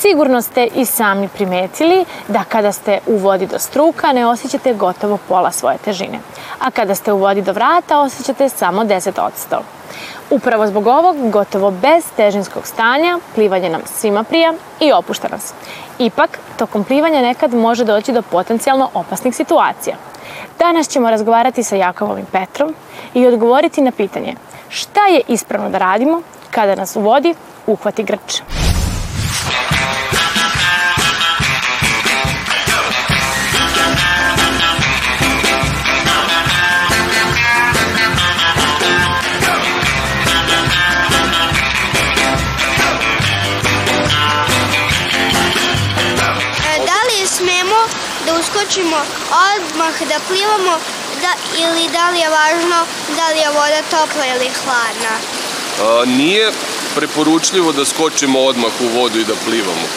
Sigurno ste i sami primetili da kada ste u vodi do struka ne osjećate gotovo pola svoje težine, a kada ste u vodi do vrata osjećate samo 10 Upravo zbog ovog gotovo bez težinskog stanja plivanje nam svima prija i opušta nas. Ipak, tokom plivanja nekad može doći do potencijalno opasnih situacija. Danas ćemo razgovarati sa Jakovom i Petrom i odgovoriti na pitanje šta je ispravno da radimo kada nas u vodi uhvati grč. E, da da uskočimo odmah da plivamo da, ili da li je važno da li je voda topla ili hladna? A, nije preporučljivo da skočimo odmah u vodu i da plivamo.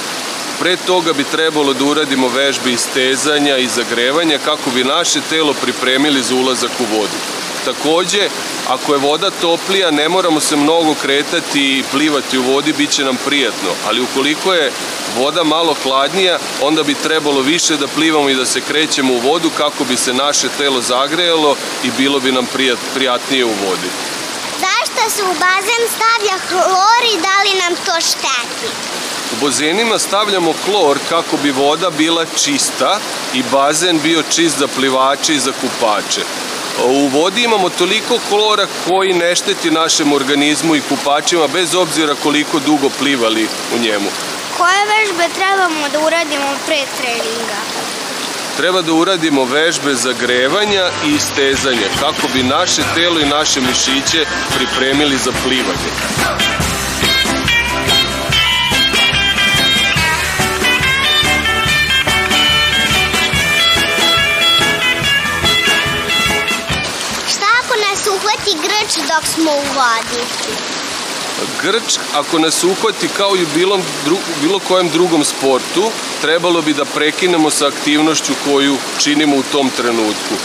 Pre toga bi trebalo da uradimo vežbe istezanja i zagrevanja kako bi naše telo pripremili za ulazak u vodu. Takođe, ako je voda toplija, ne moramo se mnogo kretati i plivati u vodi, bit će nam prijatno. Ali ukoliko je voda malo hladnija, onda bi trebalo više da plivamo i da se krećemo u vodu kako bi se naše telo zagrejalo i bilo bi nam prijatnije u vodi zašto se u bazen stavlja hlor i da li nam to šteti? U bazenima stavljamo klor kako bi voda bila čista i bazen bio čist za plivače i za kupače. U vodi imamo toliko klora koji ne šteti našem organizmu i kupačima bez obzira koliko dugo plivali u njemu. Koje vežbe trebamo da uradimo pre treninga? treba da uradimo vežbe zagrevanja i stezanja kako bi naše telo i naše mišiće pripremili za plivanje. Šta ako nas uhvati grč dok smo u vodi? Grč, ako nas uhvati kao i u bilo, kojem drugom sportu, trebalo bi da prekinemo sa aktivnošću koju činimo u tom trenutku.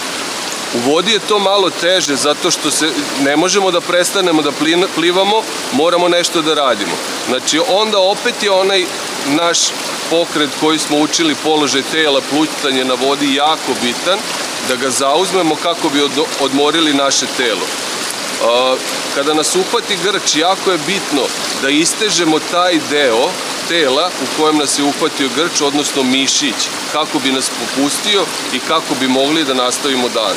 U vodi je to malo teže, zato što se ne možemo da prestanemo da plivamo, moramo nešto da radimo. Znači, onda opet je onaj naš pokret koji smo učili, položaj tela, plutanje na vodi, jako bitan, da ga zauzmemo kako bi odmorili naše telo. Kada nas uhvati grč, jako je bitno da istežemo taj deo tela u kojem nas je uhvatio grč, odnosno mišić, kako bi nas popustio i kako bi mogli da nastavimo dan.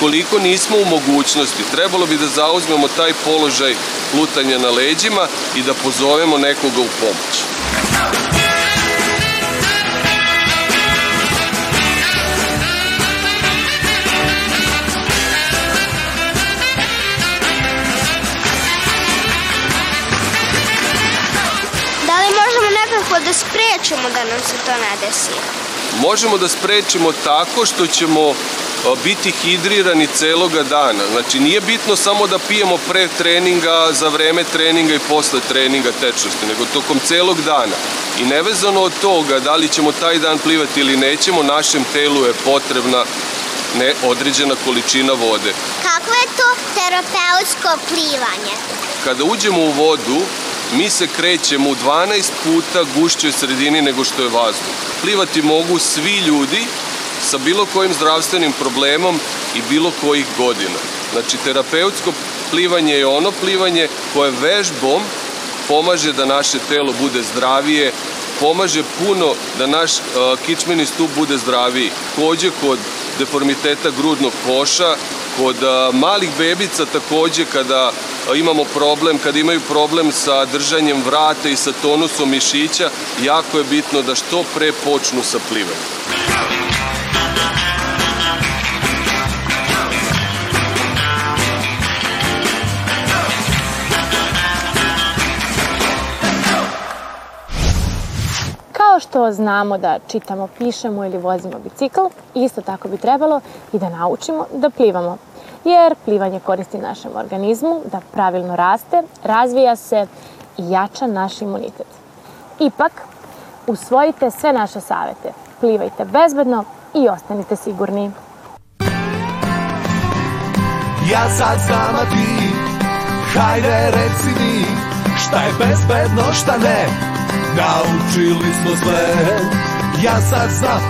Koliko nismo u mogućnosti, trebalo bi da zauzmemo taj položaj lutanja na leđima i da pozovemo nekoga u pomoć. kako da sprečimo da nam se to ne desi? Možemo da sprečimo tako što ćemo biti hidrirani celoga dana. Znači nije bitno samo da pijemo pre treninga, za vreme treninga i posle treninga tečnosti, nego tokom celog dana. I nevezano od toga da li ćemo taj dan plivati ili nećemo, našem telu je potrebna ne određena količina vode. Kako je to terapeutsko plivanje? Kada uđemo u vodu, Mi se krećemo u 12 puta gušćoj sredini nego što je vazduh. Plivati mogu svi ljudi sa bilo kojim zdravstvenim problemom i bilo kojih godina. Znači, terapeutsko plivanje je ono plivanje koje vežbom pomaže da naše telo bude zdravije, pomaže puno da naš uh, kičmeni stup bude zdraviji. Takođe kod deformiteta grudnog koša, kod uh, malih bebica takođe kada imamo problem, kad imaju problem sa držanjem vrata i sa tonusom mišića, jako je bitno da što pre počnu sa plivanjem. što znamo da čitamo, pišemo ili vozimo bicikl, isto tako bi trebalo i da naučimo da plivamo jer plivanje koristi našem organizmu da pravilno raste, razvija se i jača naš imunitet. Ipak, usvojite sve naše savete, plivajte bezbedno i ostanite sigurni. Ja sad znam, a ti, hajde reci mi, šta je bezbedno, šta ne, naučili smo sve. Ja sad znam, a